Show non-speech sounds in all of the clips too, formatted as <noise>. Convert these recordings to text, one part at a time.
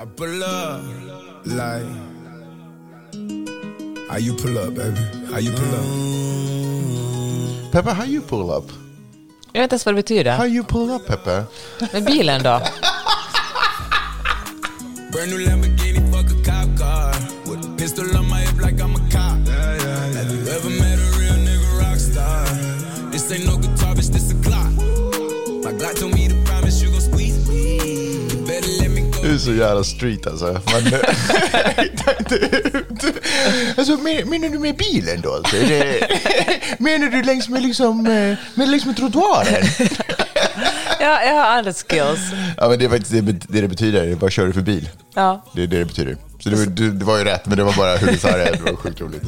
I pull up like how you pull up, baby? How you pull up? Mm. Peppe, how you pull up? Jag vet inte ens vad det betyder. How you pull up, Peppe? Med bilen då? Brand new Lamborghini, fuck a cop car. With a pistol on så jävla street alltså. Men, hitta inte ut. Alltså, men- menar du med bilen då? Alltså? Är det, menar du längs med, liksom, eh, med, längs med trottoaren? <laughs> Ja, jag har andra skills. Ja, men det är faktiskt det det, det betyder. Det är bara kör du för bil. Ja. Det är det det betyder. Så det, du, det var ju rätt, men det var bara hur du sa det. Det var sjukt roligt.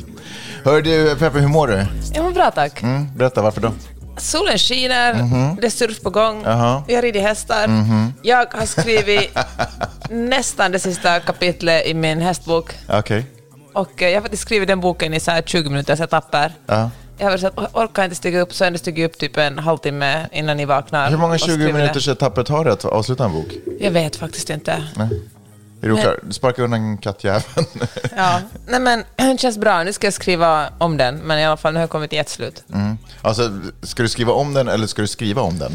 Hör du, Peppe, hur mår du? Jag mår bra tack. Mm, berätta, varför då? Solen skiner, det är surf på gång, Jaha. jag rider hästar. Jag har skrivit nästan det sista kapitlet i min hästbok. Okej. Och eh, jag har faktiskt skrivit den boken i så här 20 minuters etapper. Ja. Jag har sagt, orkar inte stiga upp, så har jag stigit upp typ en halvtimme innan ni vaknar. Hur många och 20 skriver det. minuters etapper tar det att avsluta en bok? Jag vet faktiskt inte. Är du klar? Sparka undan kattjäveln. <laughs> Ja. Nej men, det <clears throat> känns bra. Nu ska jag skriva om den, men i alla fall nu har jag kommit till ett slut. Mm. Alltså, ska du skriva om den eller ska du skriva om den?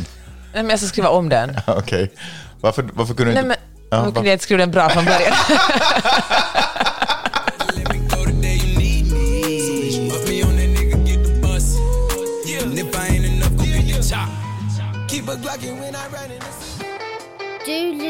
Nej, men jag ska skriva om den. <laughs> Okej. Varför, varför kunde du Nej inte... men, Ja, varför va- kunde jag inte skriva den bra från början? <laughs>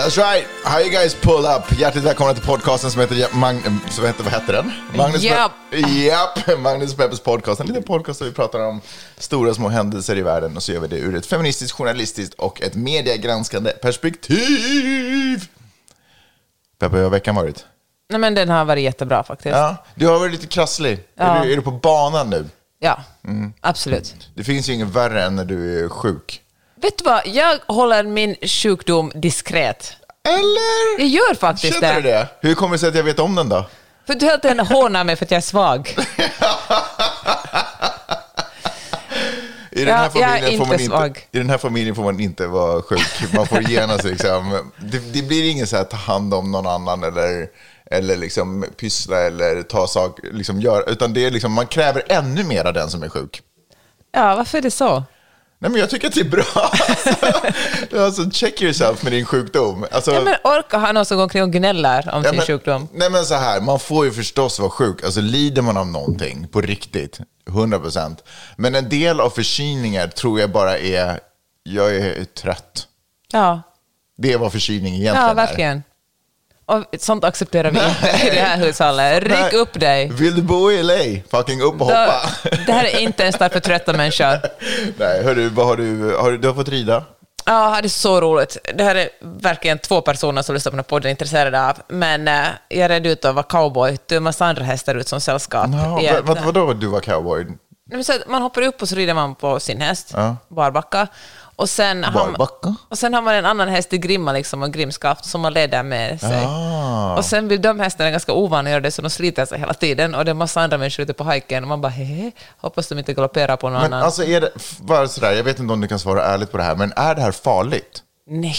That's right! How you guys pull up? Hjärtligt välkomna till podcasten som heter... Mag- som heter vad heter den? Magnus. Pe- Japp! <laughs> Magnus Peppers podcast. En liten podcast där vi pratar om stora små händelser i världen och så gör vi det ur ett feministiskt, journalistiskt och ett mediegranskande perspektiv. Peppe, hur har veckan varit? Nej men den har varit jättebra faktiskt. Ja, Ja, du har varit lite krasslig. Ja. Är, du, är du på banan nu? Mm. absolut. Det finns ju inget värre än när du är sjuk. Vet du vad, jag håller min sjukdom diskret. Eller? Jag gör faktiskt Känner du det? Hur kommer det sig att jag vet om den då? För du hela tiden hånar mig för att jag är svag. <laughs> I den, här Ja, familjen får man inte. I den här familjen får man inte vara sjuk. Man får genast liksom, det, det blir ingen så här ta hand om någon annan eller, eller liksom pyssla eller ta sak, liksom gör, utan det är liksom, man kräver ännu mer av den som är sjuk. Ja, varför är det så? Nej men jag tycker att det är bra. <laughs> Alltså, alltså check yourself med din sjukdom. Alltså, Ja, men orka ha någon som går omkring och gnäller om Ja, sin men, sjukdom. Nej men så här, man får ju förstås vara sjuk. Alltså lider man av någonting på riktigt, 100%. Men en del av förkylningar tror jag bara är, jag är trött. Ja, Det är vad förkylning egentligen ja är. Och sånt accepterar vi inte i det här hushållet. Ryck Nej. upp dig. Vill du bo i LA? Fucking upp och Då, hoppa. det här är inte en stad för trötta människor. Nej, hörru, vad har du, har du, du har fått rida? Ja, det är så roligt. Det här är verkligen två personer som lyssnar på den här podden är intresserade av. Men eh, jag red ut och var cowboy. Det är en massa andra hästar ut som sällskap. I vad, vad, vadå du var cowboy? Nej, så man hoppar upp och så rider man på sin häst, Ja. barbacka. Och sen, har man, och sen har man en annan häst i grimma liksom, och grimskaft som man leder med sig. Ah. Och sen blir de hästarna ganska ovana att göra det, så de sliter sig hela tiden. Och det är massa andra människor ute på hajken och man bara hehe, hoppas de inte galopperar på någon Men annan. alltså är det, bara sådär, jag vet inte om du kan svara ärligt på det här, men är det här farligt? Nej,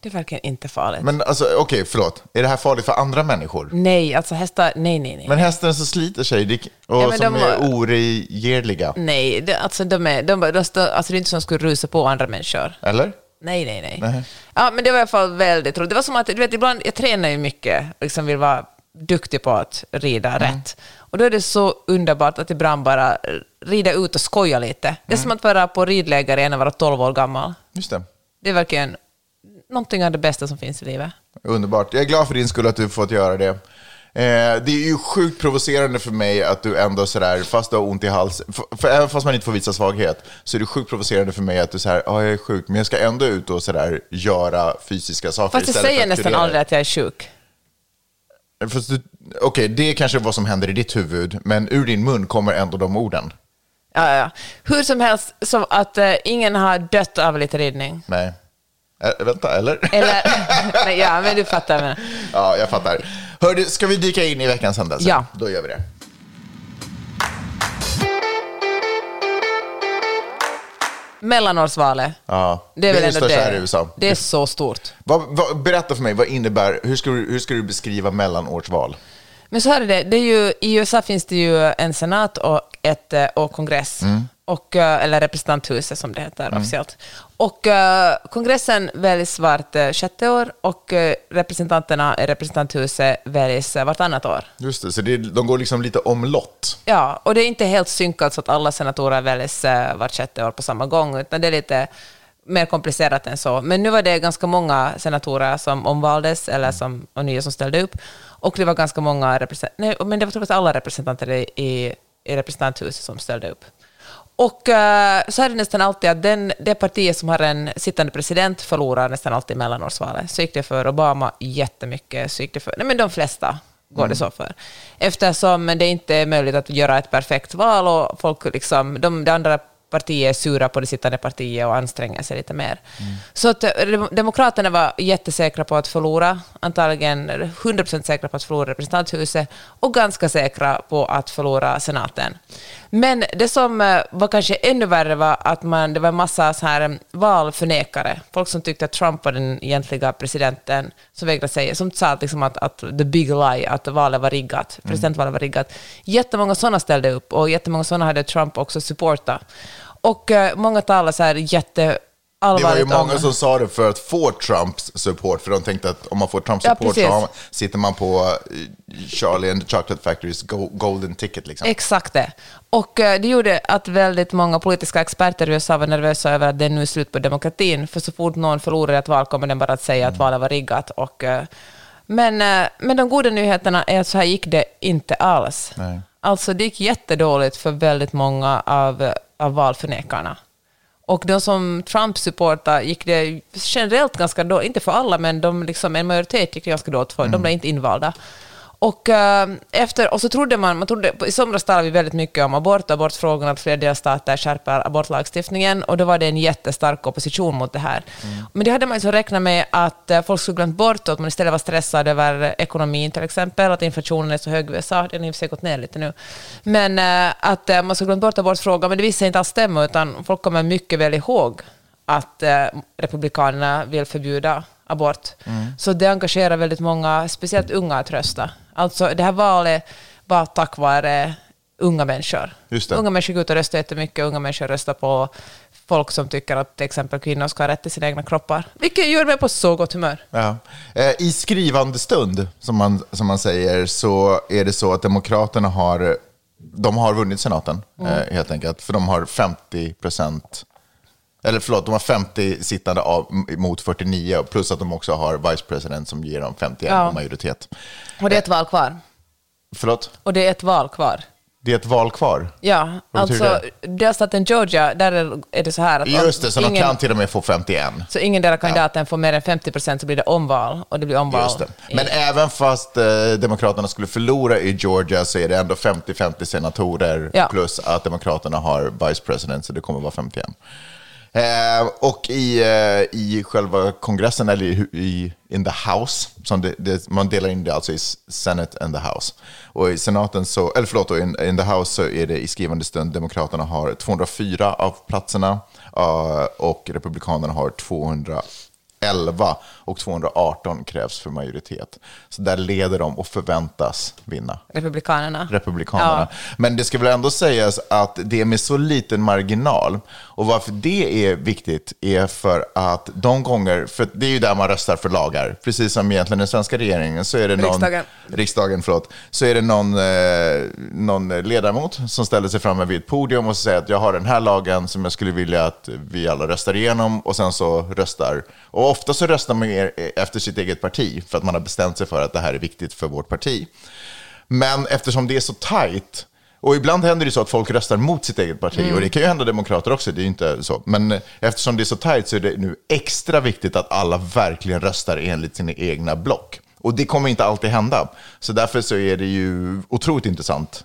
det är verkligen inte farligt. Men alltså okej, förlåt. Är det här farligt för andra människor? nej, alltså hästar, nej, nej, nej. Men hästen som sliter sig och Ja, som de är oregerliga, Nej, det, alltså de är, de, de, de, alltså det är inte som skulle rusa på andra människor. eller? Nej, nej, nej. Nej. Ja, men det var i alla fall väldigt roligt. Det var som att, du vet, ibland, jag tränar ju mycket, liksom vill vara duktig på att rida Mm. rätt. Och då är det så underbart att ibland bara rida ut och skoja lite. Det är Mm. som att vara på ridläger igen och vara 12 år gammal. Just det. Det är verkligen någonting av det bästa som finns i livet. Underbart. Jag är glad för din skull att du fått göra det. Eh, det är ju sjukt provocerande för mig att du ändå sådär, fast du har ont i halsen, för, även fast man inte får visa svaghet, så är det sjukt provocerande för mig att du säger ja jag är sjuk, men jag ska ändå ut och sådär göra fysiska saker Fast jag säger nästan aldrig att jag är sjuk. Fast du- Okej, det är kanske vad som händer i ditt huvud, men ur din mun kommer ändå de orden. Ja, ja. Hur som helst, så att eh, ingen har dött av lite ridning. Nej. Ä- vänta, eller? Eller, <laughs> nej, ja, men du fattar. Men. Ja, jag fattar. Hördu, ska vi dyka in i veckans händelse? Ja. Då gör vi det. Mellanårsvalet. Ja, Det är väl det ändå det. här i USA. Det är så stort. Vad, vad, berätta för mig, vad innebär, hur ska, du, hur ska du beskriva mellanårsval? Men så här är det, det är ju, i USA finns det ju en senat och, ett, eh, och kongress, och, eh, eller representanthuset som det heter officiellt. Och eh, kongressen väljs vart eh, sjätte år och eh, representanterna i representanthuset väljs eh, vartannat år. Just det, så det, de går liksom lite omlott. Ja, och det är inte helt synkat så att alla senatorer väljs eh, vart sjätte år på samma gång, utan det är lite mer komplicerat än så. Men nu var det ganska många senatorer som omvaldes, eller som, och nya som ställde upp, och det var ganska många representanter, nej, men det var jag alla representanter i, i, i representanthuset som ställde upp. Och eh, så är det nästan alltid att den, det partiet som har en sittande president förlorar nästan alltid mellanårsvalet. Så gick det för Obama jättemycket, så gick det för, nej men de flesta går det så för. Eftersom det inte är möjligt att göra ett perfekt val och folk liksom, de, de andra partiet är sura på det sittande partiet och anstränger sig lite mer. Så att eh, dem- Demokraterna var jättesäkra på att förlora, antagligen 100% säkra på att förlora representanthuset och ganska säkra på att förlora senaten. Men det som eh, var kanske ännu värre var att man, det var en massa så här eh, valförnekare, folk som tyckte att Trump var den egentliga presidenten, som vägrade säga, som sa att, liksom att, att the big lie, att valet var riggat, presidentvalet var riggat. Jättemånga sådana ställde upp och jättemånga sådana hade Trump också supportat. Och eh, många talade så här jätte Det var ju många om... som sa det för att få Trumps support, för de tänkte att om man får Trumps Ja, support så har man, sitter man på eh, Charlie and the Chocolate Factorys go- golden ticket. Liksom. Exakt det. Och eh, det gjorde att väldigt många politiska experter i USA var nervösa över att det är nu slut på demokratin, för så fort någon förlorar ett val kommer den bara att säga att valet var riggat. Och, eh, men, men de goda nyheterna är att så här gick det inte alls. Nej. Alltså det gick jättedåligt för väldigt många av, av valförnekarna. Och de som Trump supportar gick det generellt ganska dåligt, inte för alla, men de liksom, en majoritet gick det ganska dåligt för. De blev inte invalda. Och, eh, efter, och så trodde man, man trodde, i somras talade vi väldigt mycket om abort, abortfrågorna, att fler delstater skärper abortlagstiftningen, och då var det en jättestark opposition mot det här. Men det hade man så räknat med att eh, folk skulle glömt bort och att man istället var stressad över ekonomin till exempel, att inflationen är så hög i USA, den har i och för sig gått ner lite nu. Men eh, att eh, man skulle glömt bort abortfrågan, men det visade sig inte alls stämma, utan folk kommer mycket väl ihåg att eh, Republikanerna vill förbjuda abort. Så det engagerar väldigt många, speciellt unga, att rösta. Alltså det här valet var tack vare unga människor. Unga människor går ut och röstar jättemycket, unga människor röstar på folk som tycker att till exempel kvinnor ska ha rätt till sina egna kroppar. Vilket gör mig på så gott humör. Ja. Eh, I skrivande stund, som man, som man säger, så är det så att Demokraterna har, de har vunnit senaten, eh, helt enkelt. För de har 50 procent, eller förlåt, de har 50 sittande av, mot 49, plus att de också har vice president som ger dem 51 Ja. majoritet. Och det är ett val kvar. Förlåt? Och det är ett val kvar. Det är ett val kvar. Ja, Vad alltså delstaten Georgia, där är- det så här att Just det, så de ingen, kan till och med få 51. så ingen av kandidaten får mer än 50 procent så blir det omval, och det blir omval. Just det. i- Men även fast eh, Demokraterna skulle förlora i Georgia så är det ändå 50-50 senatorer Ja. plus att Demokraterna har vice president, så det kommer vara 51. Eh, och i, eh, i själva kongressen, eller i, i in the house, som det, det, man delar in det alltså i Senate and the house. Och i senaten så, eller förlåt, in, in the house så är det i skrivande stund Demokraterna har 204 av platserna eh, och Republikanerna har 200. 211 och 218 krävs för majoritet. Så där leder de och förväntas vinna. Republikanerna. Republikanerna. Men det ska väl ändå sägas att det är med så liten marginal. Och varför det är viktigt är för att de gånger, för det är ju där man röstar för lagar, precis som egentligen den svenska regeringen, så är det någon, Riksdagen. riksdagen förlåt, så är det någon, eh, någon ledamot som ställer sig framme vid ett podium och säger att jag har den här lagen som jag skulle vilja att vi alla röstar igenom och sen så röstar. Och ofta så röstar man er- efter sitt eget parti för att man har bestämt sig för att det här är viktigt för vårt parti. Men eftersom det är så tajt, och ibland händer det så att folk röstar mot sitt eget parti, och det kan ju hända demokrater också, det är ju inte så. Men eftersom det är så tajt så är det nu extra viktigt att alla verkligen röstar enligt sina egna block. Och det kommer inte alltid hända. Så därför så är det ju otroligt intressant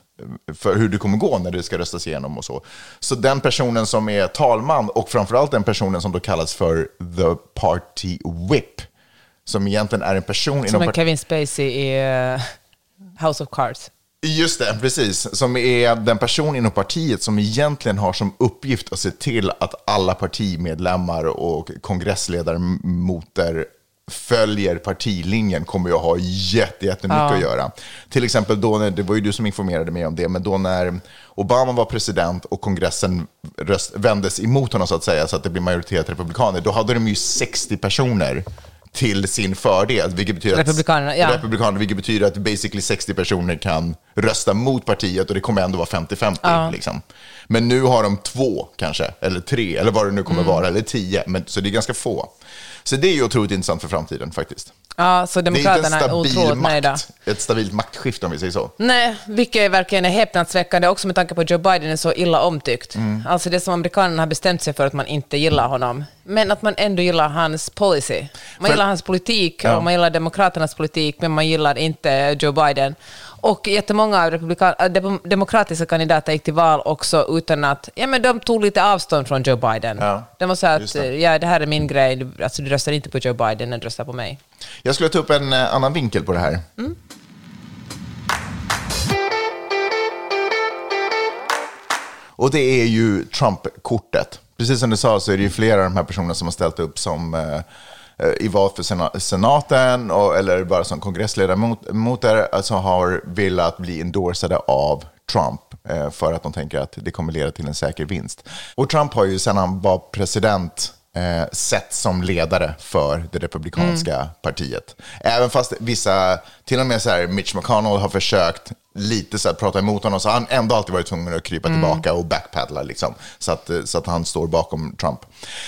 för hur det kommer gå när det ska röstas igenom och så. Så den personen som är talman och framförallt den personen som då kallas för the party whip, som egentligen är en person Som en Kevin Spacey i eh, House of Cards. Just det, precis. Som är den person inom partiet som egentligen har som uppgift att se till att alla partimedlemmar och kongressledamoter följer partilinjen kommer jag ha jätte, jättemycket Ja. att göra. Till exempel då, när, det var ju du som informerade mig om det, men då när Obama var president och kongressen röst, vändes emot honom så att säga, så att det blir majoritet republikaner, då hade de ju 60 personer till sin fördel, vilket betyder att Republikanerna, ja. republikaner, vilket betyder att basically 60 personer kan rösta mot partiet och det kommer ändå vara 50-50. Liksom. Men nu har de två kanske, eller tre, eller vad det nu kommer Mm. vara, eller tio. Men, så det är ganska få. Så det är ju otroligt intressant för framtiden faktiskt. Ja, så Det är inte en Demokraterna är stabil otroligt nöjda. makt, ett stabilt maktskifte om vi säger så. Nej, vilket verkligen är häpnadsväckande också med tanke på att Joe Biden är så illa omtyckt. Mm. Alltså det som amerikanerna har bestämt sig för att man inte gillar honom, men att man ändå gillar hans policy. Man För- gillar hans politik Ja. och man gillar demokraternas politik, men man gillar inte Joe Biden. Och jättemånga republikan- äh, dem- demokratiska kandidater gick till val också utan att, ja men de tog lite avstånd från Joe Biden. Ja, De var så att, det. eh, ja det här är min grej, alltså du röstar inte på Joe Biden, du röstar på mig. Jag skulle ta upp en eh, annan vinkel på det här. Och det är ju Trump-kortet. Precis som du sa så är det ju flera av de här personerna som har ställt upp som Eh, i val för senaten och, eller bara som kongressledamoter alltså har velat bli endorsade av Trump eh, för att de tänker att det kommer leda till en säker vinst. Och Trump har ju sedan han var president eh, sett som ledare för det republikanska partiet. Även fast vissa, till och med så här Mitch McConnell har försökt lite så här prata emot honom så har han ändå alltid varit tvungen att krypa tillbaka och backpedala liksom, så, att, så att han står bakom Trump.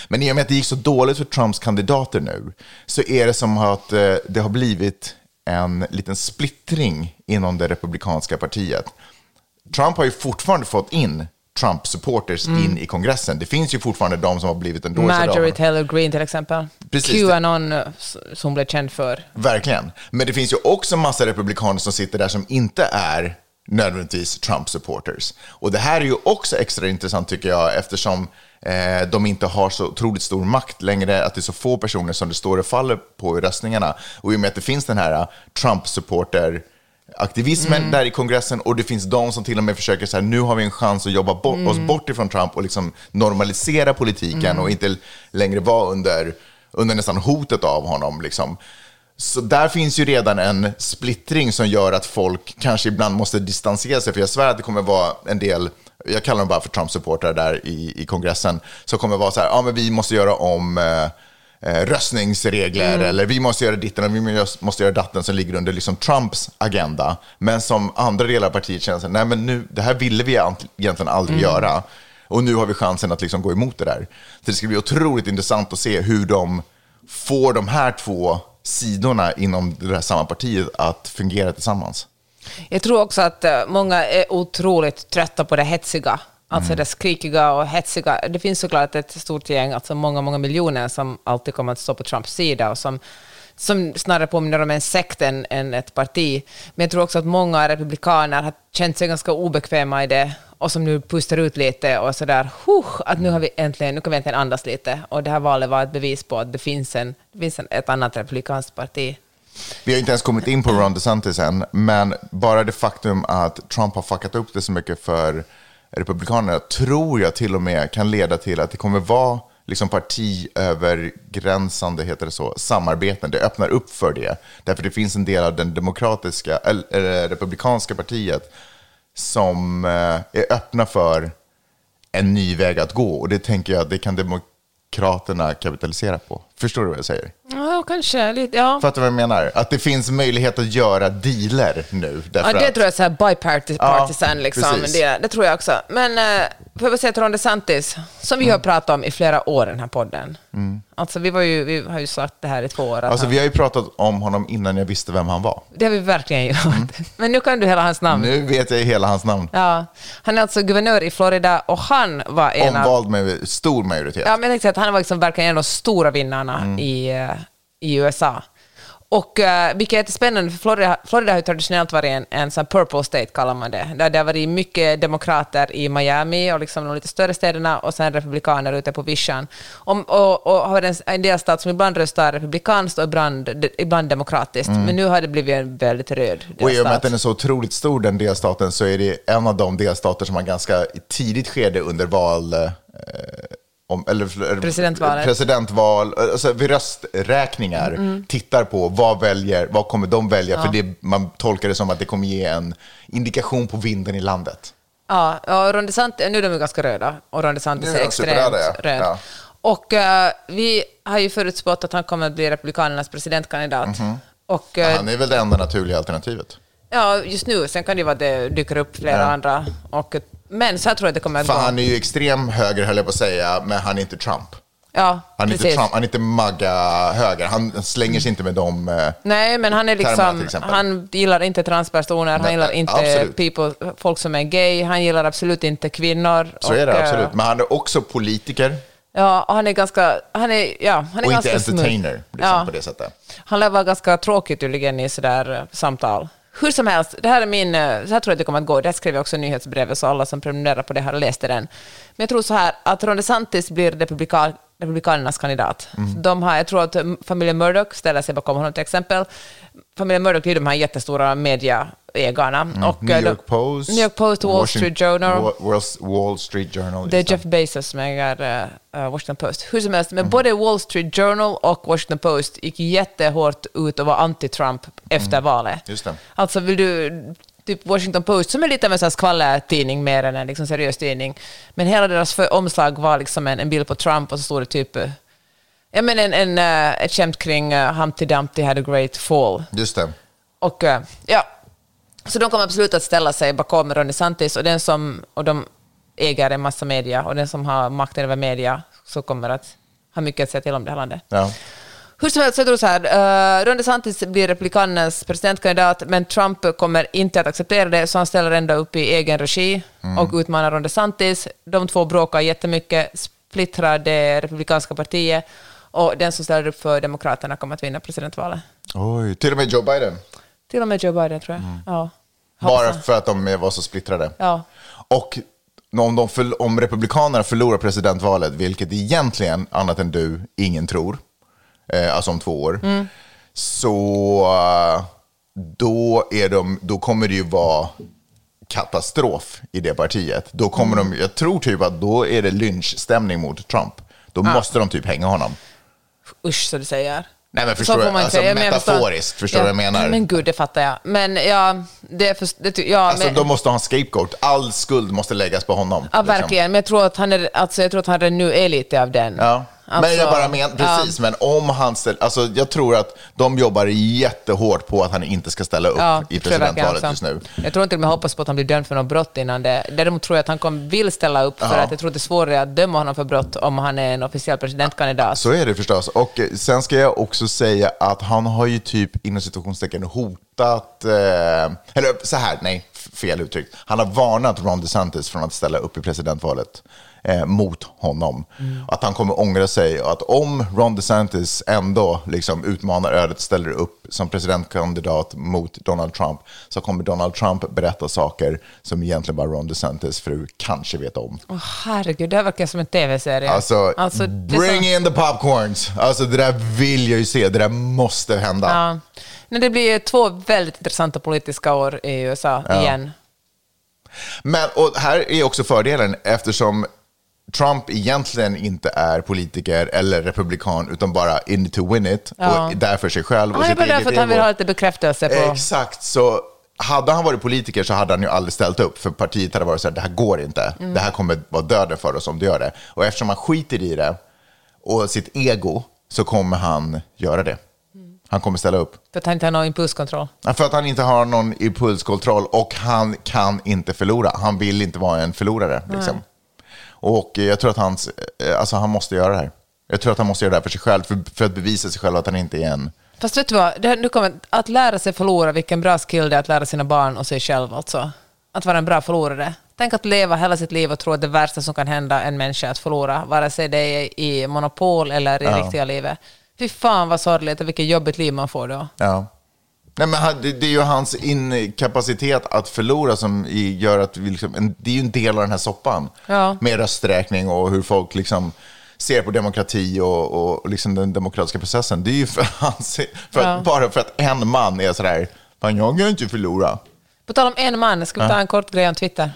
Men i och med att det gick så dåligt för Trumps kandidater nu så är det som att eh, det har blivit en liten splittring inom det republikanska partiet. Trump har ju fortfarande fått in Trump-supporters in i kongressen. Det finns ju fortfarande de som har blivit endorsade Marjorie. Taylor Greene till exempel. Precis. Qanon eh, som blev känd för. Verkligen. Men det finns ju också massa republikaner som sitter där som inte är nödvändigtvis Trump-supporters. Och det här är ju också extra intressant tycker jag eftersom eh, de inte har så otroligt stor makt längre, att det är så få personer som det står och faller på i röstningarna. Och i och med att det finns den här eh, Trump-supporter aktivismen där i kongressen och det finns de som till och med försöker så här, nu har vi en chans att jobba bort, oss bort ifrån Trump och liksom normalisera politiken och inte längre vara under, under nästan hotet av honom. Liksom. Så där finns ju redan en splittring som gör att folk kanske ibland måste distansera sig, för jag svär att det kommer vara en del jag kallar dem bara för Trump-supportrar där i, i kongressen, som kommer vara så här, ja men vi måste göra om eh, eh, röstningsregler eller vi måste göra ditten och vi måste göra datten som ligger under liksom Trumps agenda. Men som andra delar av partiet känner sig, nej men nu, det här ville vi egentligen aldrig göra. Och nu har vi chansen att liksom gå emot det där. Så det ska bli otroligt intressant att se hur de får de här två sidorna inom det här samma partiet att fungera tillsammans. Jag tror också att eh, många är otroligt trötta på det hetsiga. Alltså Mm. det skrikiga och hetsiga. Det finns såklart ett stort gäng, alltså många, många miljoner som alltid kommer att stå på Trumps sida och som, som snarare påminner om en sekt än, än ett parti. Men jag tror också att många republikaner har känt sig ganska obekväma i det och som nu pustar ut lite och sådär, huh, att nu, har vi äntligen, nu kan vi äntligen andas lite. Och det här valet var ett bevis på att det finns, en, det finns en, ett annat republikanskt parti. Vi har inte ens kommit in på Ron DeSantis än, men bara det faktum att Trump har fuckat upp det så mycket för Republikanerna tror jag till och med kan leda till att det kommer vara liksom partiövergränsande, heter det så, samarbeten. Det öppnar upp för det. Därför det finns en del av den demokratiska, eller, republikanska partiet som eh, är öppna för en ny väg att gå. Och det tänker jag, det kan demokraterna kapitalisera på. Förstår du vad jag säger? Ja, kanske lite, ja. Fattar du vad jag menar? Att det finns möjlighet att göra dealer nu. Ja, det att, tror jag är så här bipartisan, Ja, liksom. Det, det tror jag också. Men eh, får jag säga till Ron DeSantis, som Mm. vi har pratat om i flera år i den här podden. Alltså, vi, var ju, vi har ju sagt det här i två år. Alltså han, vi har ju pratat om honom innan jag visste vem han var. Det har vi verkligen gjort. <laughs> Men nu kan du hela hans namn. Nu vet jag hela hans namn. Ja, han är alltså guvernör i Florida och han var en av... Omvald med stor majoritet. Ja, men jag tänkte säga att han var liksom verkligen en av de stora vinnarna Mm. i, eh, i USA. Och, uh, vilket är jättespännande, för Florida, Florida har ju traditionellt varit en, en sån purple state, kallar man det. Där det har varit mycket demokrater i Miami och liksom de lite större städerna och sen republikaner ute på vischan. Och, och, och har en, en delstat som ibland röstar republikanskt och ibland, ibland demokratiskt. Men nu har det blivit en väldigt röd delstat. Och i och med att den är så otroligt stor, den delstaten, så är det en av de delstater som har ganska tidigt skede under val... Om, eller, Presidentvalet. presidentval, alltså vid rösträkningar, Mm. tittar på vad, väljer, vad kommer de välja, för det, man tolkar det som att det kommer ge en indikation på vinden i landet. Ja, och Ron DeSantis, nu är de ganska röda och Ron DeSantis är är extremt ja. röd. Ja. Och eh, vi har ju förutspått att han kommer att bli Republikanernas presidentkandidat. Och, eh, Han är väl det enda naturliga alternativet. ja, just nu, sen kan det vara att det dyker upp flera Ja. andra. Och, men så här tror jag det kommer att För gå. han är ju extrem höger, höll jag på att säga, men han är inte Trump. ja, Han är inte. Trump, han är inte magga-höger. Han slänger sig inte med dem. eh, Nej, men han är termerna, liksom, exempel. han gillar inte transpersoner, han Nej, gillar inte absolut. people, folk som är gay, han gillar absolut inte kvinnor. Så är det och, eh, absolut. Men han är också politiker Ja, och han är ganska, han är, ja, han är och ganska inte entertainer liksom, Ja. på det sättet. Han lär vara ganska tråkig tydligen i sådär eh, samtal. Hur som helst, det här är min, eh, så här tror jag att det kommer att gå. Det här skrev jag också i nyhetsbrevet, så alla som prenumererar på det har läst den. Men jag tror så här, att Ron DeSantis blir republikan, republikanernas kandidat. Mm. De har, jag tror att mm, familjen Murdoch ställer sig bakom honom till exempel. Familjen Murdoch är de här jättestora mediaägarna. Och, Mm. New eh, York Post, New York Post, Wall Washington- Street Journal. Wa- Wall, Street Journal. Det är Jeff Bezos som äger uh, Washington Post. Hur som helst, Mm. men både Wall Street Journal och Washington Post gick jättehårt ut och var anti-Trump efter valet. Mm. Just det. Alltså vill du, typ Washington Post, som är lite av en skvallertidning mer än en liksom seriös tidning, men hela deras omslag var liksom en, en bild på Trump och så stod det typ, ja men en, en, eh, ett skämt kring uh, Humpty Dumpty had a great fall. Just det. Och eh, ja, så de kommer absolut att ställa sig bakom Ron DeSantis och den som, och de äger en massa media och den som har makten över media så kommer att ha mycket att säga till om det här landet. Ja. Hur som helst, jag tror så här, uh, Ron DeSantis blir republikanernas presidentkandidat, men Trump kommer inte att acceptera det, så han ställer ändå upp i egen regi och utmanar Ron DeSantis. De två bråkar jättemycket, splittrar det republikanska partiet, och den som ställer upp för Demokraterna kommer att vinna presidentvalet. Oj, till och med Joe Biden. Till och med Joe Biden, tror jag. Ja. Bara för att de var så splittrade. Ja. Och om, de förl- om Republikanerna förlorar presidentvalet, vilket egentligen, annat än du, ingen tror, eh, alltså om två år, Mm. så eh, då, är de, då kommer det ju vara katastrof i det partiet. Då kommer Mm. de, jag tror typ att då är det lynchstämning mot Trump. Då måste de typ hänga honom. Usch, så du säger. Nej, men förstår du? Alltså, säga, metaforiskt, förstår du vad jag menar? Men gud, det fattar jag. Men ja, det för, det, ja, Alltså, men, de måste ha en scapegoat. All skuld måste läggas på honom. ja, liksom. verkligen. Men jag tror att han är, alltså, jag tror att han nu är lite av den. Ja. Alltså, men jag bara menar, precis, men om han ställer, alltså jag tror att de jobbar jättehårt på att han inte ska ställa upp Ja, i presidentvalet just nu. Jag tror inte de hoppas på att han blir dömd för något brott innan det. Däremot tror jag att han kommer, vill ställa upp, för Ja. att jag tror att det är svårare att döma honom för brott om han är en officiell presidentkandidat. Så är det förstås. Och eh, sen ska jag också säga att han har ju typ inom situationstecken hotat, eh, eller så här, nej, fel uttryckt. Han har varnat Ron DeSantis från att ställa upp i presidentvalet eh, mot honom. Att han kommer ångra sig och att om Ron DeSantis ändå liksom utmanar ödet, ställer upp som presidentkandidat mot Donald Trump, så kommer Donald Trump berätta saker som egentligen bara Ron DeSantis fru kanske vet om. Åh, herregud, det här verkar som en tv-serie. Alltså, är bring så- in the popcorns. Alltså det där vill jag ju se, det där måste hända. Ja. Men det blir två väldigt intressanta politiska år i USA igen. Men och här är också fördelen eftersom Trump egentligen inte är politiker eller republikan utan bara in to win it Ja. och där för sig själv. och Han är bara där för att han vill ha lite bekräftelse på... Exakt, så hade han varit politiker så hade han ju aldrig ställt upp för partiet hade varit så här, det här går inte. Mm. Det här kommer vara döden för oss om du gör det. Och eftersom han skiter i det och sitt ego så kommer han göra det. Mm. Han kommer ställa upp. För att han inte har någon impulskontroll. För att han inte har någon impulskontroll och han kan inte förlora. Han vill inte vara en förlorare. Liksom. Och jag tror att hans, eh, alltså han måste göra det här. Jag tror att han måste göra det här för sig själv, för, för att bevisa sig själv att han inte är en... Fast vet du vad, det nu kommer, att lära sig förlora, vilken bra skill det är att lära sina barn och sig själv alltså. Att vara en bra förlorare. Tänk att leva hela sitt liv och tro att det värsta som kan hända en människa är att förlora, vare sig det är i monopol eller i riktiga livet. Fy fan vad sorgligt och vilket jobbigt liv man får då. Ja. Nej, men det är ju hans inkapacitet att förlora som gör att vi liksom, det är ju en del av den här soppan. Ja. Med rösträkning och hur folk liksom ser på demokrati och, och, och liksom den demokratiska processen. Det är ju för hans, för att, Ja. bara för att en man är sådär, fan jag kan ju inte förlora. På tal om en man, ska vi ta en kort grej om Twitter?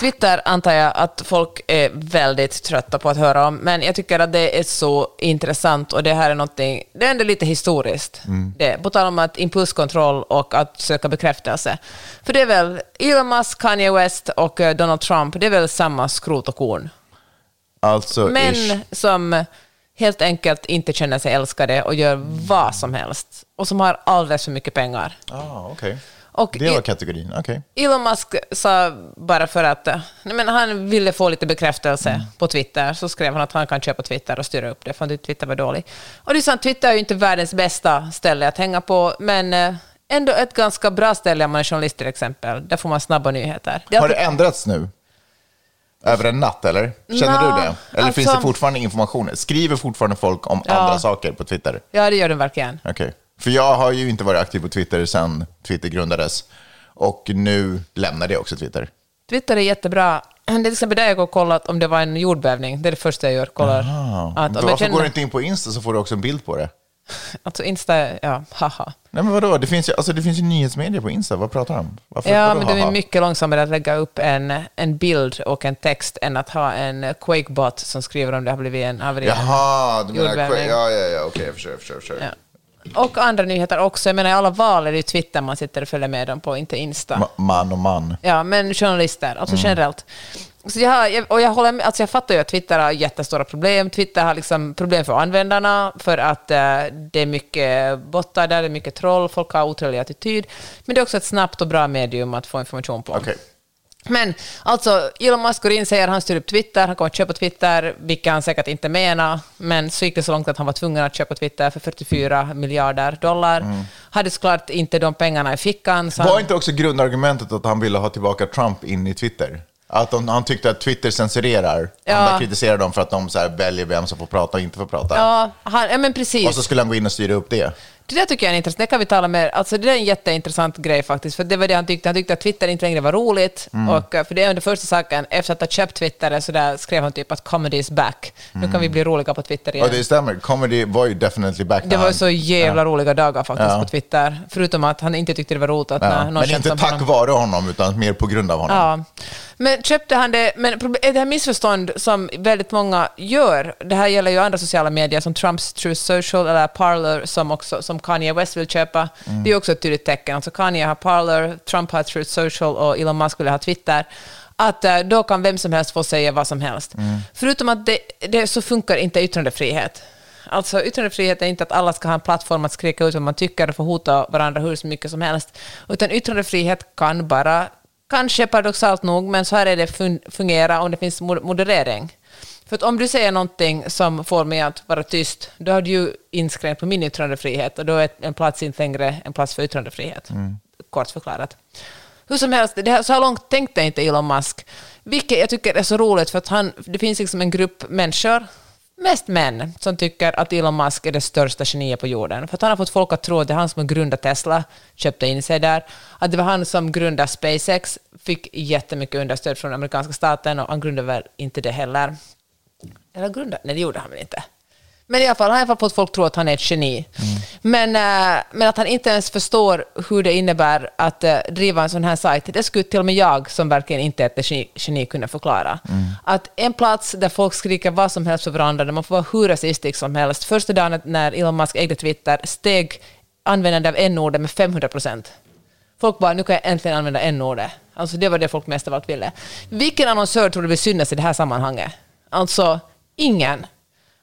Twitter antar jag att folk är väldigt trötta på att höra om, men jag tycker att det är så intressant och det här är någonting, det är ändå lite historiskt. Det, på tal om att impulskontroll och att söka bekräftelse. För det är väl Elon Musk, Kanye West och eh, Donald Trump, det är väl samma skrot och korn. Alltså, Män ish. som helt enkelt inte känner sig älskade och gör vad som helst och som har alldeles för mycket pengar. Ah, okej. Och Det var kategorin, okej. Elon Musk sa bara för att men han ville få lite bekräftelse Mm. på Twitter, så skrev han att han kan köpa Twitter och styra upp det, för att Twitter var dålig. Och det är sant, Twitter är ju inte världens bästa ställe att hänga på, men eh, ändå ett ganska bra ställe om man är journalist till exempel. Där får man snabba nyheter. Det Har det ändrats nu? Över en natt, eller? Känner Nå, du det? Eller finns alltså- det fortfarande information? Skriver fortfarande folk om Ja. andra saker på Twitter? Ja, det gör den verkligen. Okej. För jag har ju inte varit aktiv på Twitter sedan Twitter grundades. Och nu lämnade jag också Twitter. Twitter är jättebra. <clears throat> Det är till exempel där jag går och kollat om det var en jordbävning. Det är det första jag gör. Kollar. Att, Varför känner, går du inte in på Insta så får du också en bild på det? <laughs> Alltså Insta, ja, haha. Nej men vadå, det finns ju, alltså, det finns ju nyhetsmedier på Insta, vad pratar du om? Varför, Ja, vadå, men det är haha? mycket långsammare att lägga upp en, en bild och en text än att ha en Quakebot som skriver om det har blivit en haveri. Jaha, du menar... Jordbävning. Ja, ja, ja, okej, jag förstår, jag förstår. Jag förstår. Ja. Och andra nyheter också. Jag menar, i alla val är det ju Twitter man sitter och följer med dem på, inte Insta. Ma- Man och man. Ja, men journalister, alltså Mm. generellt. Så jag, har, och jag, håller med, alltså jag fattar ju att Twitter har jättestora problem. Twitter har liksom problem för användarna, för att eh, det är mycket bottar där, det är mycket troll, folk har otrevlig attityd. Men det är också ett snabbt och bra medium att få information på. Okej. Men alltså, Elon Musk går in säger han styr upp Twitter, han kommer att köpa Twitter, vilket han säkert inte menar, men så gick det så långt att han var tvungen att köpa Twitter för 44 miljarder dollar. Hade såklart inte de pengarna i fickan. Så Mm. Var han, inte också grundargumentet att han ville ha tillbaka Trump in i Twitter? Att de, han tyckte att Twitter censurerar. Ja. Han kritiserar dem för att de så väljer vem som får prata och inte får prata. ja, han, ja, men precis. Och så skulle han gå in och styra upp det. Det där tycker jag är intressant. Det kan vi tala mer. Alltså det är en jätteintressant grej faktiskt, för det var det han tyckte. Han tyckte att Twitter inte längre var roligt. Mm. Och, eh, för det är den första saken, efter att ha köpt Twitter så där skrev han typ att comedy is back. Nu kan vi bli roliga på Twitter igen. Och det stämmer, comedy var ju definitely back Det var han- så jävla roliga dagar faktiskt Ja. på Twitter. Förutom att han inte tyckte det var roligt att Ja. någon Men inte tack honom. vare honom, utan mer på grund av honom. Ja. Men köpte han det, men proble- det här missförstånd som väldigt många gör, det här gäller ju andra sociala medier som Trumps True Social eller Parler som, också, som som Kanye West vill köpa, det är också ett tydligt tecken. Alltså Kanye har Parler, Trump har Truth Social och Elon Musk vill ha Twitter. Att eh, då kan vem som helst få säga vad som helst. Förutom att det, det så funkar inte yttrandefrihet. Alltså yttrandefrihet är inte att alla ska ha en plattform att skrika ut vad man tycker och få hota varandra hur mycket som helst. Utan yttrandefrihet kan bara, kanske paradoxalt nog, men så här är det fun- fungera om det finns moderering. För att om du säger någonting som får mig att vara tyst, då har du ju inskränkt på min yttrandefrihet och då är en plats inte längre en plats för yttrandefrihet. Kort förklarat. Hur som helst, det här, så här långt tänkte inte Elon Musk, vilket jag tycker är så roligt för att han, det finns liksom en grupp människor, mest män, som tycker att Elon Musk är det största geniet på jorden. För att han har fått folk att tro att det är han som har grundat Tesla, köpte in sig där, att det var han som grundade SpaceX, fick jättemycket understöd från amerikanska staten och han grundade väl inte det heller. Eller grundade? Nej, det gjorde han väl inte. Men i alla fall, han har i alla fall fått folk att tro att han är ett geni. Men, eh, men att han inte ens förstår hur det innebär att eh, driva en sån här sajt, det skulle till och med jag, som verkligen inte är ett geni, geni kunna förklara. Att en plats där folk skriker vad som helst för varandra, där man får vara hur rasistisk som helst. Första dagen när Elon Musk ägde Twitter steg användandet av n-ordet med 500 procent. Folk bara, nu kan jag äntligen använda n-ordet. Alltså det var det folk mest av allt ville. Vilken annonsör tror du vill synas i det här sammanhanget? Alltså, ingen.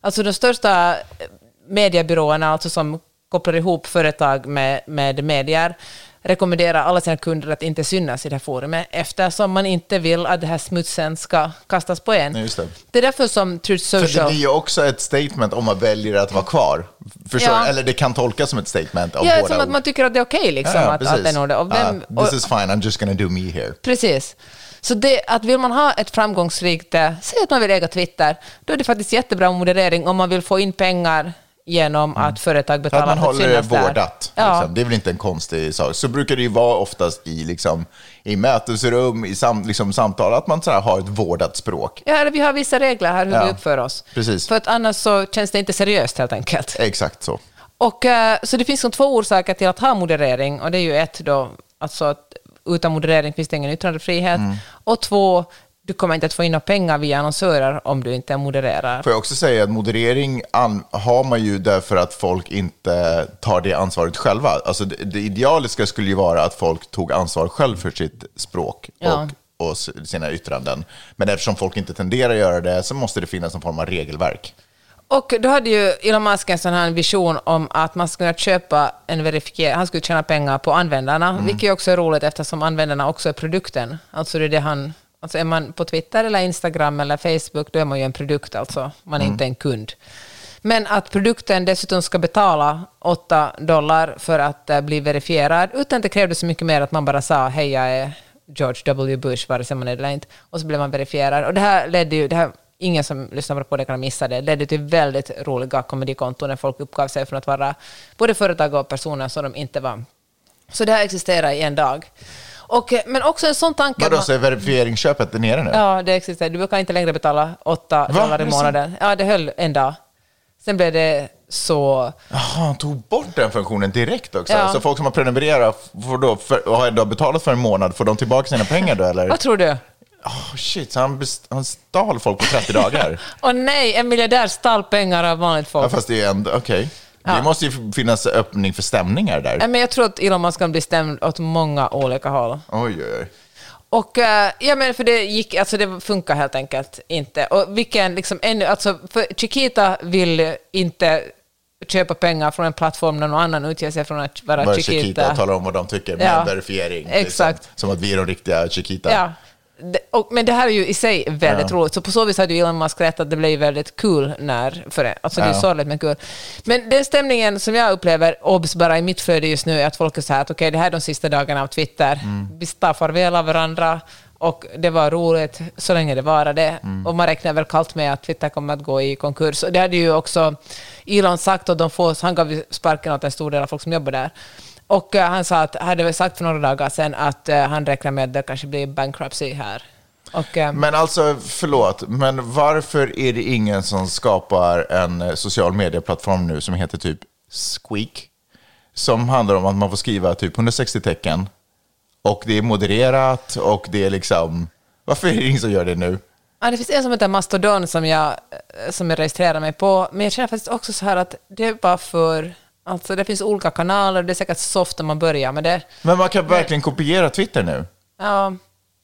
Alltså de största eh, mediebyråerna, alltså som kopplar ihop företag med, med medier, rekommenderar alla sina kunder att inte synas i det här forumet eftersom man inte vill att den här smutsen ska kastas på en. Nej, just det. det är därför som Truth För det Social... blir ju också ett statement om man väljer att vara kvar. Förstår? Ja. Eller det kan tolkas som ett statement av Ja, båda som att man tycker att det är okej liksom, Ja, ja, att, att den vem, Ah, this is fine, I'm just gonna do me here. Precis. Så det, att vill man ha ett framgångsrikt, eh, säg att man vill äga Twitter, då är det faktiskt jättebra moderering om man vill få in pengar genom att företag För betalar att man håller det vårdat. Ja. Liksom. Det är väl inte en konstig sak. Så brukar det ju vara oftast i, liksom, i mötesrum, i sam, liksom, samtal, att man så har ett vårdat språk. Ja, eller vi har vissa regler här hur Ja. vi uppför oss. Precis. För att annars så känns det inte seriöst helt enkelt. Exakt så. Och, eh, så det finns som två orsaker till att ha moderering, och det är ju ett då, alltså att utan moderering finns det ingen yttrandefrihet, Mm. och två, du kommer inte att få in några pengar via annonsörer om du inte modererar. Får jag också säga att moderering har man ju därför att folk inte tar det ansvaret själva. Alltså det, det idealiska skulle ju vara att folk tog ansvar själv för sitt språk Ja. och, och sina yttranden. Men eftersom folk inte tenderar att göra det så måste det finnas någon form av regelverk. Och då hade ju Elon Musk en sån här vision om att man skulle köpa en verifiering, han skulle tjäna pengar på användarna, Mm. vilket också är roligt eftersom användarna också är produkten. Alltså det är det han, alltså är man på Twitter eller Instagram eller Facebook, då är man ju en produkt alltså, man är Mm. inte en kund. Men att produkten dessutom ska betala 8 dollar för att eh, bli verifierad, utan det krävdes så mycket mer att man bara sa hej jag är George W. Bush, vare sig man är det eller inte, och så blev man verifierad. Och det här ledde ju, det här, ingen som lyssnar på det kan missa det, ledde till väldigt roliga komedikonton när folk uppgav sig från att vara både företag och personer som de inte var. Så det här existerar i en dag. Och, men också en sån tanke... Vadå, så är verifieringsköpet där nere nu? Ja, det existerar. Du kan inte längre betala 8 Va? dollar i det månaden. Ja, det höll en dag. Sen blev det så... Jaha, han tog bort den funktionen direkt också. Ja. Så folk som har prenumererat får då, för, och har ändå betalat för en månad, får de tillbaka sina pengar då eller? Vad tror du? Oh, shit, han, best, han stal folk på 30 dagar? <laughs> Åh nej, en miljardär stal pengar av vanligt ja, folk. fast det är ändå, okej. Det Ja. måste ju finnas öppning för stämningar där. Men jag tror att Elon Musk kan bli stämd åt många olika håll. Oj, oj, oj. Och eh, ja, men för det gick, alltså det funkar helt enkelt inte. Och vilken liksom ännu, alltså för Chiquita vill inte köpa pengar från en plattform när någon annan utger sig från att vara Chiquita. Chiquita talar om vad de tycker med Ja. verifiering. Exakt. Liksom. Som att vi är de riktiga Chiquita. Ja. Och, men det här är ju i sig väldigt Ja. roligt, så på så vis hade ju Elon Musk rätt att det blev väldigt kul när, för det. Alltså det är Ja. sorgligt men kul. Men den stämningen som jag upplever, obs bara i mitt flöde just nu, är att folk är så här att okej, det här är de sista dagarna av Twitter, Mm. vi tar farväl av varandra, och det var roligt så länge det varade. Mm. Och man räknar väl kallt med att Twitter kommer att gå i konkurs. Och det hade ju också Elon sagt, och de får, han gav sparken åt en stor del av folk som jobbar där. Och eh, han sa att, hade väl sagt för några dagar sedan att eh, han räknar med att det kanske blir bankruptcy här. Och, eh, Men alltså, förlåt, men varför är det ingen som skapar en eh, social medieplattform nu som heter typ Squeak? Som handlar om att man får skriva typ 160 tecken och det är modererat och det är liksom... Varför är det ingen som gör det nu? Ja, det finns en som heter Mastodon som jag, eh, som jag registrerar mig på, men jag känner faktiskt också så här att det är bara för... Alltså det finns olika kanaler, det är säkert soft när man börjar med det. Men man kan verkligen kopiera Twitter nu. Ja,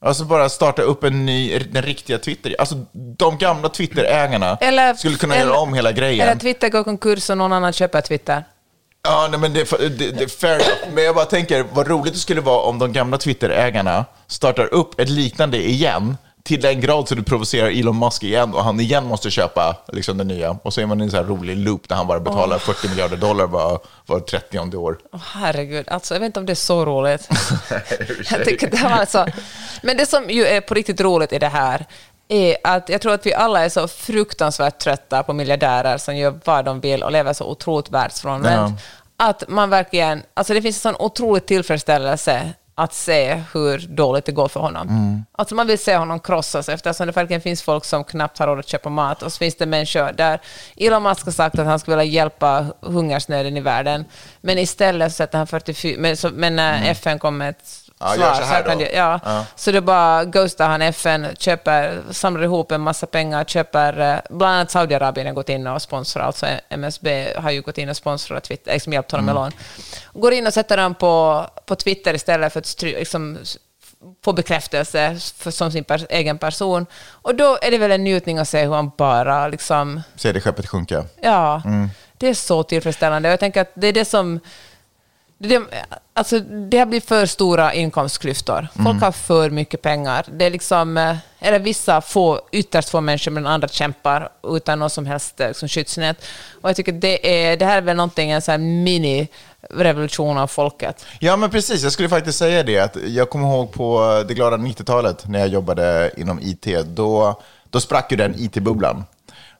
Alltså bara starta upp en ny, den riktiga Twitter. Alltså de gamla Twitter-ägarna eller, skulle kunna eller, göra om hela grejen. Eller Twitter går konkurs och någon annan köper Twitter. Ja, nej, men det, det, det är fair enough. Men jag bara tänker, vad roligt det skulle vara om de gamla Twitter-ägarna startar upp ett liknande igen, till den grad så du provocerar Elon Musk igen och han igen måste köpa liksom, det nya. Och så är man i en sån här rolig loop där han bara betalar 40 miljarder dollar var, var 30 år. Åh, herregud, alltså, jag vet inte om det är så roligt. <laughs> jag tycker det var alltså... Men det som ju är på riktigt roligt i det här är att jag tror att vi alla är så fruktansvärt trötta på miljardärer som gör vad de vill och lever så otroligt världsfrånvänt. Att man verkligen... Alltså det finns en sån otrolig tillfredsställelse att se hur dåligt det går för honom. Alltså man vill se honom krossas eftersom det verkligen finns folk som knappt har råd att köpa mat. Och så finns det människor där Elon Musk har sagt att han skulle vilja hjälpa hungersnöden i världen. Men istället sätter han 44, men, så, men när FN kom med ett Ja, svar gör så här kan då. det- ja, Ja. så då bara ghostar han FN, köper, samlar ihop en massa pengar, köper, eh, bland annat Saudiarabien har gått in och sponsrar, alltså MSB har ju gått in och sponsrat Twitter, liksom hjälpt honom med Mm. lån. Går in och sätter dem på, på Twitter istället för att liksom, få bekräftelse för, som sin pers, egen person. Och då är det väl en njutning att se hur han bara liksom, Ser det skeppet sjunka. ja, det är så tillfredsställande. Jag tänker att det är det som Det, alltså, det har blivit för stora inkomstklyftor. Folk Mm. har för mycket pengar. Det är liksom, eh, eller vissa få, ytterst få människor, men andra kämpar utan någon som helst eh, liksom, skyddsnät. Och jag tycker det, är, det här är väl någonting, en sån här mini-revolution av folket. Ja, men precis. Jag skulle faktiskt säga det. Att jag kommer ihåg på det glada 90-talet när jag jobbade inom IT. Då, då sprack ju den IT-bubblan.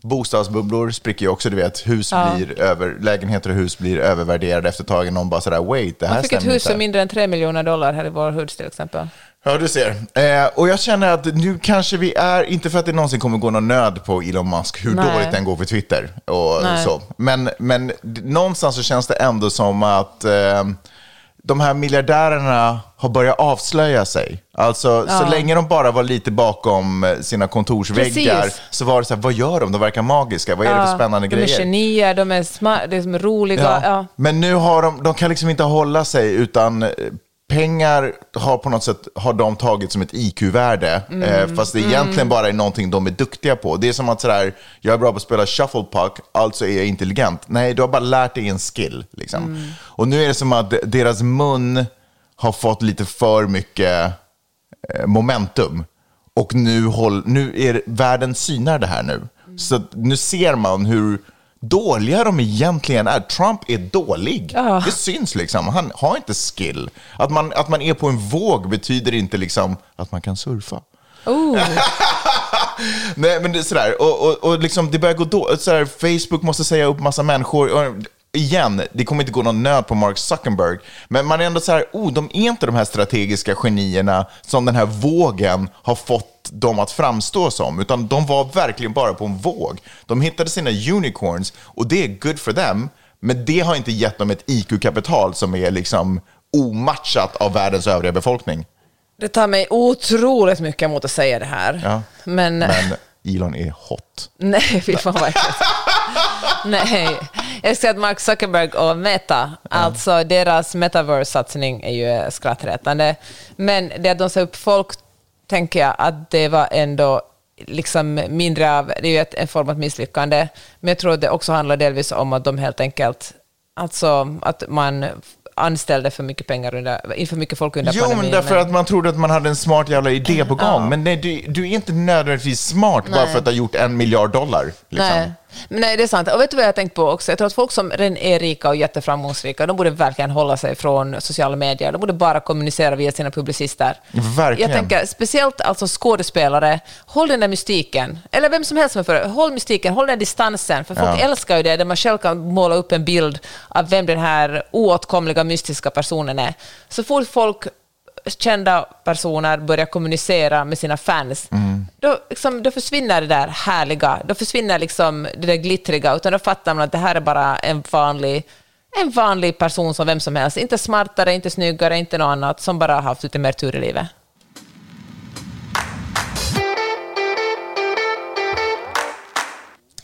Bostadsbubblor spricker ju också, du vet. Hus Ja. blir över, lägenheter och hus blir övervärderade efter ett tag. Någon bara sådär, wait, det här Man fick ett hus för mindre än 3 miljoner dollar här i vår hoods till exempel. Ja, du ser. Eh, och jag känner att nu kanske vi är, inte för att det någonsin kommer gå någon nöd på Elon Musk, hur Nej. dåligt den går för Twitter och Nej. så. Men, men någonstans så känns det ändå som att eh, de här miljardärerna har börjat avslöja sig. Alltså, så länge de bara var lite bakom eh, sina kontorsväggar Precis. så var det så här, vad gör de? De verkar magiska. Vad är det för spännande de grejer? är genier, de är, smart, de är roliga. Ja. Ja. Men nu har de, de kan liksom inte hålla sig utan eh, pengar har på något sätt har de tagit som ett IQ-värde. Mm. Eh, fast det egentligen bara är någonting de är duktiga på. Det är som att sådär, jag är bra på att spela shufflepuck, alltså är jag intelligent. Nej, du har bara lärt dig en skill. Liksom. Mm. Och nu är det som att deras mun har fått lite för mycket eh, momentum. Och nu, håll, nu är världen synar det här nu. Så att nu ser man hur dåliga de egentligen är. Trump är dålig. Ja. Det syns liksom. Han har inte skill. Att man, att man är på en våg betyder inte liksom att man kan surfa. Oh. <laughs> Nej, men det är sådär. Och, och, och liksom, det börjar gå då. Sådär, Facebook måste säga upp massa människor. Igen, det kommer inte gå någon nöd på Mark Zuckerberg. Men man är ändå så här, oh, de är inte de här strategiska genierna som den här vågen har fått dem att framstå som. Utan de var verkligen bara på en våg. De hittade sina unicorns och det är good for them. Men det har inte gett dem ett IQ-kapital som är liksom omatchat av världens övriga befolkning. Det tar mig otroligt mycket emot att säga det här. Ja. Men, Men Elon är hot. <laughs> nej, fy fan vad äckligt. Nej, jag ska att Mark Zuckerberg och Meta, alltså deras metaverse-satsning är ju skrattretande. Men det att de sa upp folk, tänker jag att det var ändå liksom mindre av, det är ju ett, en form av misslyckande, men jag tror att det också handlar delvis om att de helt enkelt, alltså att man anställde för mycket pengar under, för mycket folk under Jo, pandemin. men därför att man trodde att man hade en smart jävla idé på gång. Ja. Men nej, du, du är inte nödvändigtvis smart bara Nej. för att du har gjort en miljard dollar. Liksom. Nej. Men nej, det är sant. Och vet du vad jag har tänkt på också? Jag tror att folk som redan är rika och jätteframgångsrika, de borde verkligen hålla sig från sociala medier. De borde bara kommunicera via sina publicister. Verkligen. Jag tänker speciellt alltså skådespelare, håll den där mystiken. Eller vem som helst som är för. Håll mystiken, håll den distansen. För folk Ja. älskar ju det, där man själv kan måla upp en bild av vem den här oåtkomliga mystiska personen är. Så fort folk kända personer börjar kommunicera med sina fans, då, liksom, då försvinner det där härliga, då försvinner liksom det där glittriga, utan då fattar man att det här är bara en vanlig, en vanlig person som vem som helst. Inte smartare, inte snyggare, inte något annat, som bara har haft lite mer tur i livet.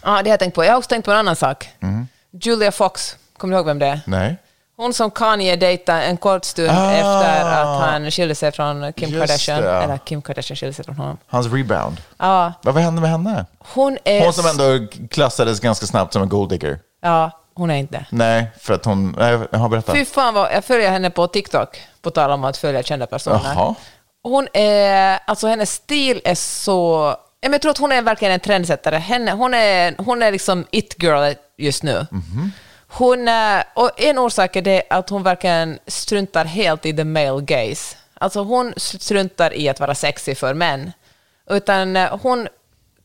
Ja, det har jag tänkt på. Jag har också tänkt på en annan sak. Julia Fox, kommer du ihåg vem det är? Nej. Hon som Kanye dejtade en kort stund Ah. efter att han skilde sig från Kim Just Kardashian. det. Eller Kim Kardashian skilde sig från honom. Hans rebound. Ja, Vad hände med henne? hon är... Hon som ändå klassades ganska snabbt som en golddigger. Ja, hon är inte. Nej, för att hon... Nej, jag har berättat. Fy fan vad... Jag följer henne på TikTok, på tal om att följa kända personer. Jaha. Hon är... Alltså hennes stil är så... Jag tror att hon är verkligen en trendsättare. Henne, hon, är, hon är liksom it-girl just nu. Hon, är- och en orsak är det att hon verkligen struntar helt i the male gaze. Alltså hon struntar i att vara sexy för män. Utan eh, hon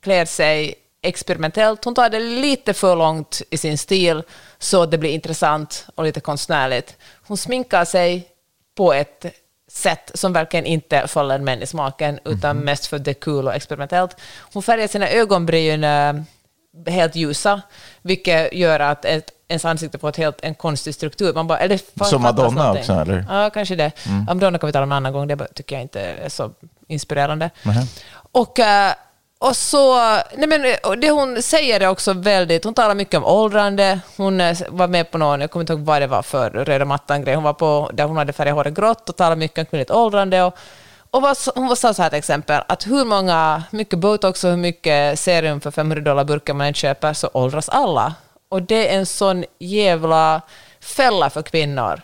klär sig experimentellt. Hon tar det lite för långt i sin stil så det blir intressant och lite konstnärligt. Hon sminkar sig på ett sätt som verkligen inte faller män i smaken, utan mest för det är kul och experimentellt. Hon färgar sina ögonbryn eh, helt ljusa, vilket gör att ett, ens ansikte får ett helt, en konstig struktur. Man bara, eller, Som Madonna någonting. också, eller? Ja, kanske det. Ja, Madonna kan vi tala om en annan gång, det tycker jag inte är så inspirerande. Och, eh, och så, nej men, det hon säger är också väldigt, hon talar mycket om åldrande, hon eh, var med på någon, jag kommer inte ihåg vad det var för röda mattan-grej, hon var på, där hon hade färgat håret grått och talade mycket om kvinnligt åldrande. Och, och vad, hon sa så här till exempel, att hur många, mycket botox och hur mycket serum för 500 dollar burkar man än köper så åldras alla. Och det är en sån jävla fälla för kvinnor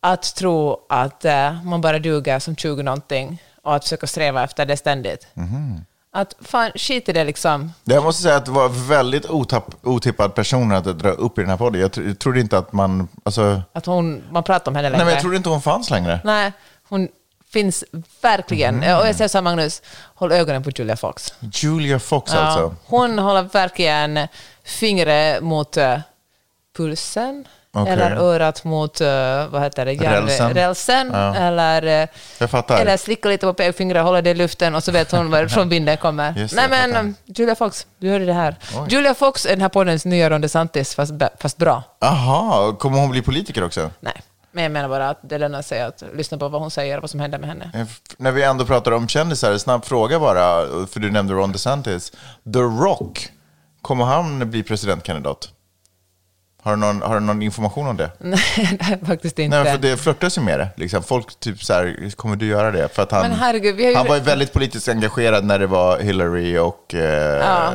att tro att eh, man bara duger som 20 någonting och att försöka sträva efter det ständigt. Mhm. Att fan, skit i det liksom. Jag måste säga att det var väldigt otapp, otippad person att dra upp i den här podden. Jag, tr- jag trodde inte att man... Alltså, Att hon, man pratar om henne längre. nej, men jag trodde inte hon fanns längre. Nej, hon finns verkligen. Mhm. Och jag säger så här, Magnus, håll ögonen på Julia Fox. Julia Fox Ja, alltså. Hon håller verkligen fingret mot eh, pulsen. Okej. Eller örat mot, eh, vad heter det, Rälsen. rälsen. Ja. Eller, eh, eller slicka lite på pekfingret, hålla det i luften och så vet hon varifrån <laughs> vinden kommer. Det, Nej men, fattar. Julia Fox, du hörde det här. Oj. Julia Fox är den här poddens nya Ron DeSantis, fast, fast bra. Aha, kommer hon bli politiker också? Nej, men jag menar bara att det lönar sig att lyssna på vad hon säger och vad som händer med henne. När vi ändå pratar om kändisar, snabb fråga bara, för du nämnde Ron DeSantis. The Rock, kommer han bli presidentkandidat? Har du någon, har du någon information om det? <laughs> Nej, faktiskt inte. Nej, för det flörtas ju med det. Liksom. Folk typ så här, kommer du göra det? För att han, herregud, ju- han var ju väldigt politiskt engagerad när det var Hillary och eh, Ja.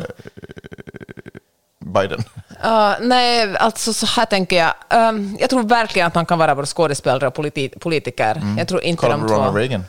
Biden. Ja, nej, alltså så här tänker jag. Ehm, jag tror verkligen att man kan vara både skådespelare och politi- politiker. Jag tror inte Mm. Kolla på Ronald två. Reagan.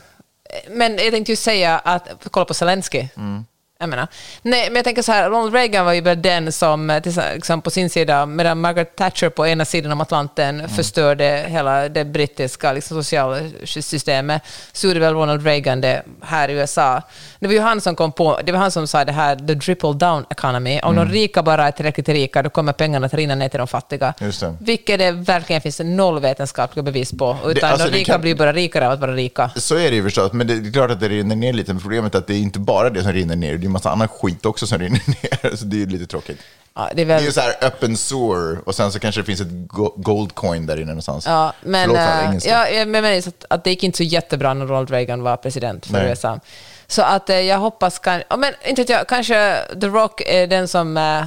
Men jag tänkte ju säga att, kolla på Zelensky. Mm. Jag menar. Nej, men jag tänker så här, Ronald Reagan var ju väl den som eh, liksom på sin sida, medan Margaret Thatcher på ena sidan om Atlanten Mm. förstörde hela det brittiska liksom, sociala systemet, så gjorde väl Ronald Reagan det här i USA. Det var ju han som kom på, det var han som sa det här, the triple down economy. Om Mm. de rika bara är tillräckligt rika, då kommer pengarna att rinna ner till de fattiga. Just det. Vilket det verkligen finns noll vetenskapliga bevis på. Utan alltså, de det rika kan- blir bara rikare av att vara rika. Så är det ju förstås, men det är klart att det rinner ner lite. Men problemet är att det är inte bara det som rinner ner, det massa annan skit också som rinner ner. <laughs> Så det är lite tråkigt. Ja, det är Det väl... är ju så här öppen sewer och sen så kanske det finns ett go- gold coin där inne någonstans. Ja, men, Förlåt för all eh, engelska. ja, jag menar att, att det gick inte så jättebra när Ronald Reagan var president för Nej. USA. Så att eh, jag hoppas, kan, men inte jag, kanske The Rock är den som eh,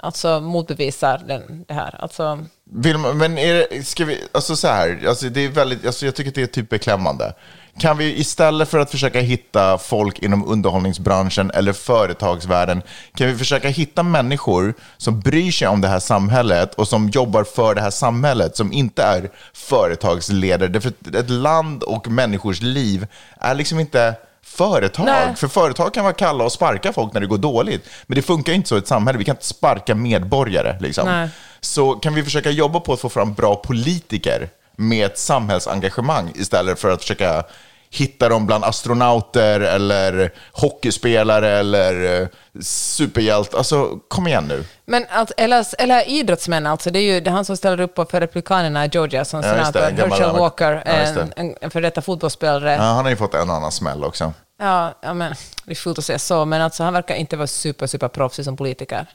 alltså motbevisar den, det här. Alltså, Vill man, men är det, ska vi, alltså så här, alltså det är väldigt, alltså jag tycker att det är typ beklämmande. Kan vi istället för att försöka hitta folk inom underhållningsbranschen eller företagsvärlden, kan vi försöka hitta människor som bryr sig om det här samhället och som jobbar för det här samhället, som inte är företagsledare. Därför att ett land och människors liv är liksom inte företag. Nej. För företag kan vara kalla och sparka folk när det går dåligt. Men det funkar inte så i ett samhälle. Vi kan inte sparka medborgare. Liksom. Så kan vi försöka jobba på att få fram bra politiker med ett samhällsengagemang istället för att försöka hitta dem bland astronauter eller hockeyspelare eller eh, superhjälte. Alltså, kom igen nu. men alltså, eller, eller idrottsmän, alltså, det är ju det är han som ställer upp på för Republikanerna i Georgia som Ja, senator, Herschel Walker, Ja, en, en, en för detta fotbollsspelare. Ja, han har ju fått en annan smäll också. Ja, ja men, det är fult att säga så, men alltså, han verkar inte vara super, super proffsig som politiker.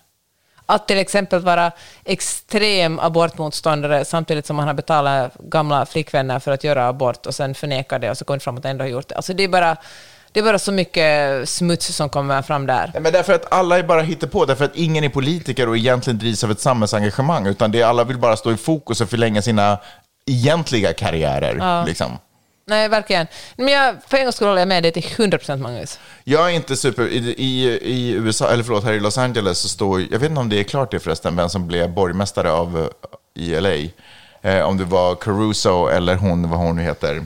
Att till exempel vara extrem abortmotståndare samtidigt som han har betalat gamla flickvänner för att göra abort och sen förnekar det och så det fram att ändå har gjort det. Alltså det är bara, det är bara så mycket smuts som kommer fram där. Men därför att alla är bara på därför att ingen är politiker och egentligen drivs av ett samhällsengagemang, utan det alla vill bara stå i fokus och förlänga sina egentliga karriärer. Liksom. Nej, verkligen. Men jag, för en gångs skull håller jag med dig till 100 procent, Magnus. Jag är inte super... I, i, I USA, eller förlåt, här i Los Angeles så står... Jag vet inte om det är klart det förresten, vem som blev borgmästare av eh, i LA. Eh, om det var Caruso eller hon, vad hon nu heter.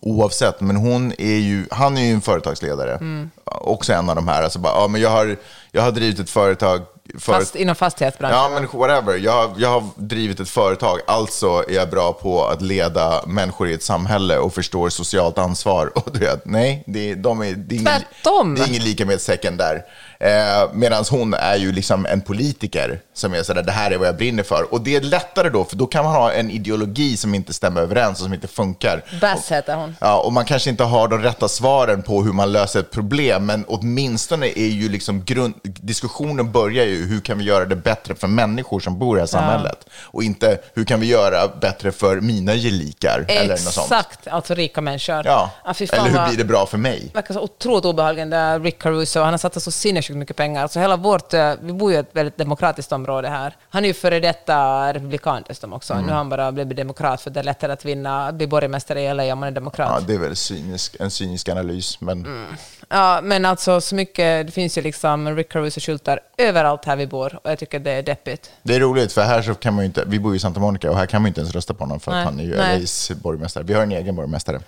Oavsett, men hon är ju, han är ju en företagsledare. Också en av de här. Alltså bara, ja, men jag, har, jag har drivit ett företag... För, Fast inom fastighetsbranschen. Ja, men whatever. Jag, har- jag har drivit ett företag, alltså är jag bra på att leda människor i ett samhälle och förstår socialt ansvar. <laughs> Och du vet, nej, det, är- de är, det, är ingen, Tvärtom. det är ingen lika med där. Eh, Medan hon är ju liksom en politiker som är sådär, det här är vad jag brinner för. Och det är lättare då, för då kan man ha en ideologi som inte stämmer överens och som inte funkar. Bass heter hon. Ja, och man kanske inte har de rätta svaren på hur man löser ett problem, men åtminstone är ju liksom grund, diskussionen börjar ju hur kan vi göra det bättre för människor som bor i det här samhället? Och inte hur kan vi göra bättre för mina gelikar? Eller något sånt. Exakt, alltså rika människor. Ja, fan eller hur vad- blir det bra för mig? verkar så otroligt obehaglig, den där Rick Caruso. Han har satt så sinnessjukt sjukt mycket pengar. Så hela vårt, eh, vi bor ju i ett väldigt demokratiskt område här. Han är ju före detta republikan dessutom också. Mm. Nu har han bara blivit demokrat för det är lättare att vinna, bli borgmästare i LA om man är demokrat. Ja, det är väl cynisk, en cynisk analys, men Mm. Ja, men alltså så mycket, det finns ju liksom Rick Caruso-skyltar överallt här vi bor och jag tycker det är deppigt. det är roligt för här så kan man ju inte, vi bor ju i Santa Monica och här kan man ju inte ens rösta på honom för Nej, att han är ju nej. LAs borgmästare. Vi har en egen borgmästare.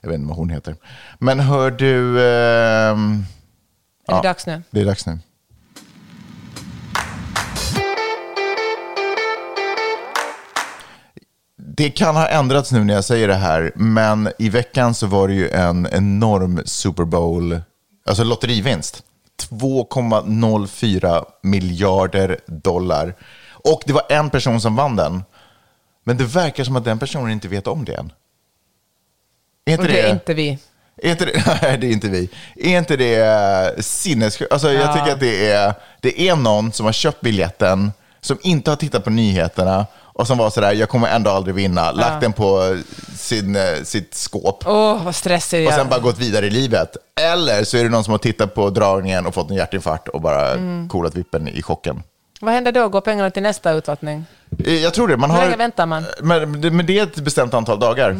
Jag vet inte vad hon heter. Men hör du... ehm, Är det dags nu? Det är dags nu. Det kan ha ändrats nu när jag säger det här, men i veckan så var det ju en enorm Super Bowl, alltså lotterivinst. 2,04 miljarder dollar. Och det var en person som vann den. Men det verkar som att den personen inte vet om det än. Är inte Och det är inte vi. Är inte det, <laughs> nej, det är inte vi. Är inte det sinnessjukt? Alltså, Jag Ja. tycker att det är, det är någon som har köpt biljetten, som inte har tittat på nyheterna och som var sådär, jag kommer ändå aldrig vinna, lagt den på sin, eh, sitt skåp Åh, vad stressig och sen bara gått vidare i livet. Eller så är det någon som har tittat på dragningen och fått en hjärtinfarkt och bara Mm. coolat vippen i chocken. Vad händer då? Går pengarna till nästa utlottning? Eh, Jag tror det. Man Hur har, länge väntar man? Men, men det är ett bestämt antal dagar.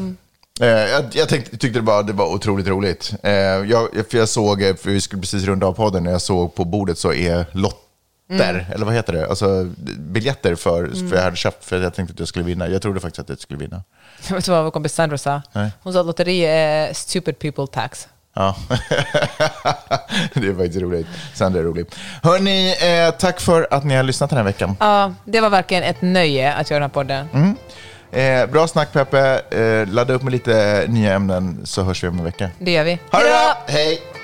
Eh, jag jag tänkte, tyckte det var, det var otroligt roligt. Eh, jag, för jag såg, för vi skulle precis runda av podden, när jag såg på bordet så är lotter, eller vad heter det? Alltså biljetter för, för jag hade köpt för att jag tänkte att jag skulle vinna. Jag trodde faktiskt att jag skulle vinna. <laughs> Vet du vad vår kompis Sandra sa? Nej. Hon sa att lotteri är stupid people tax. Ja, <laughs> det är faktiskt roligt. Sandra är rolig. Hörni, eh, tack för att ni har lyssnat den här veckan. Ja, det var verkligen ett nöje att göra den här podden. Mm. Eh, bra snack Peppe. Eh, ladda upp med lite nya ämnen så hörs vi om en vecka. Det gör vi. Ha det bra! Hej!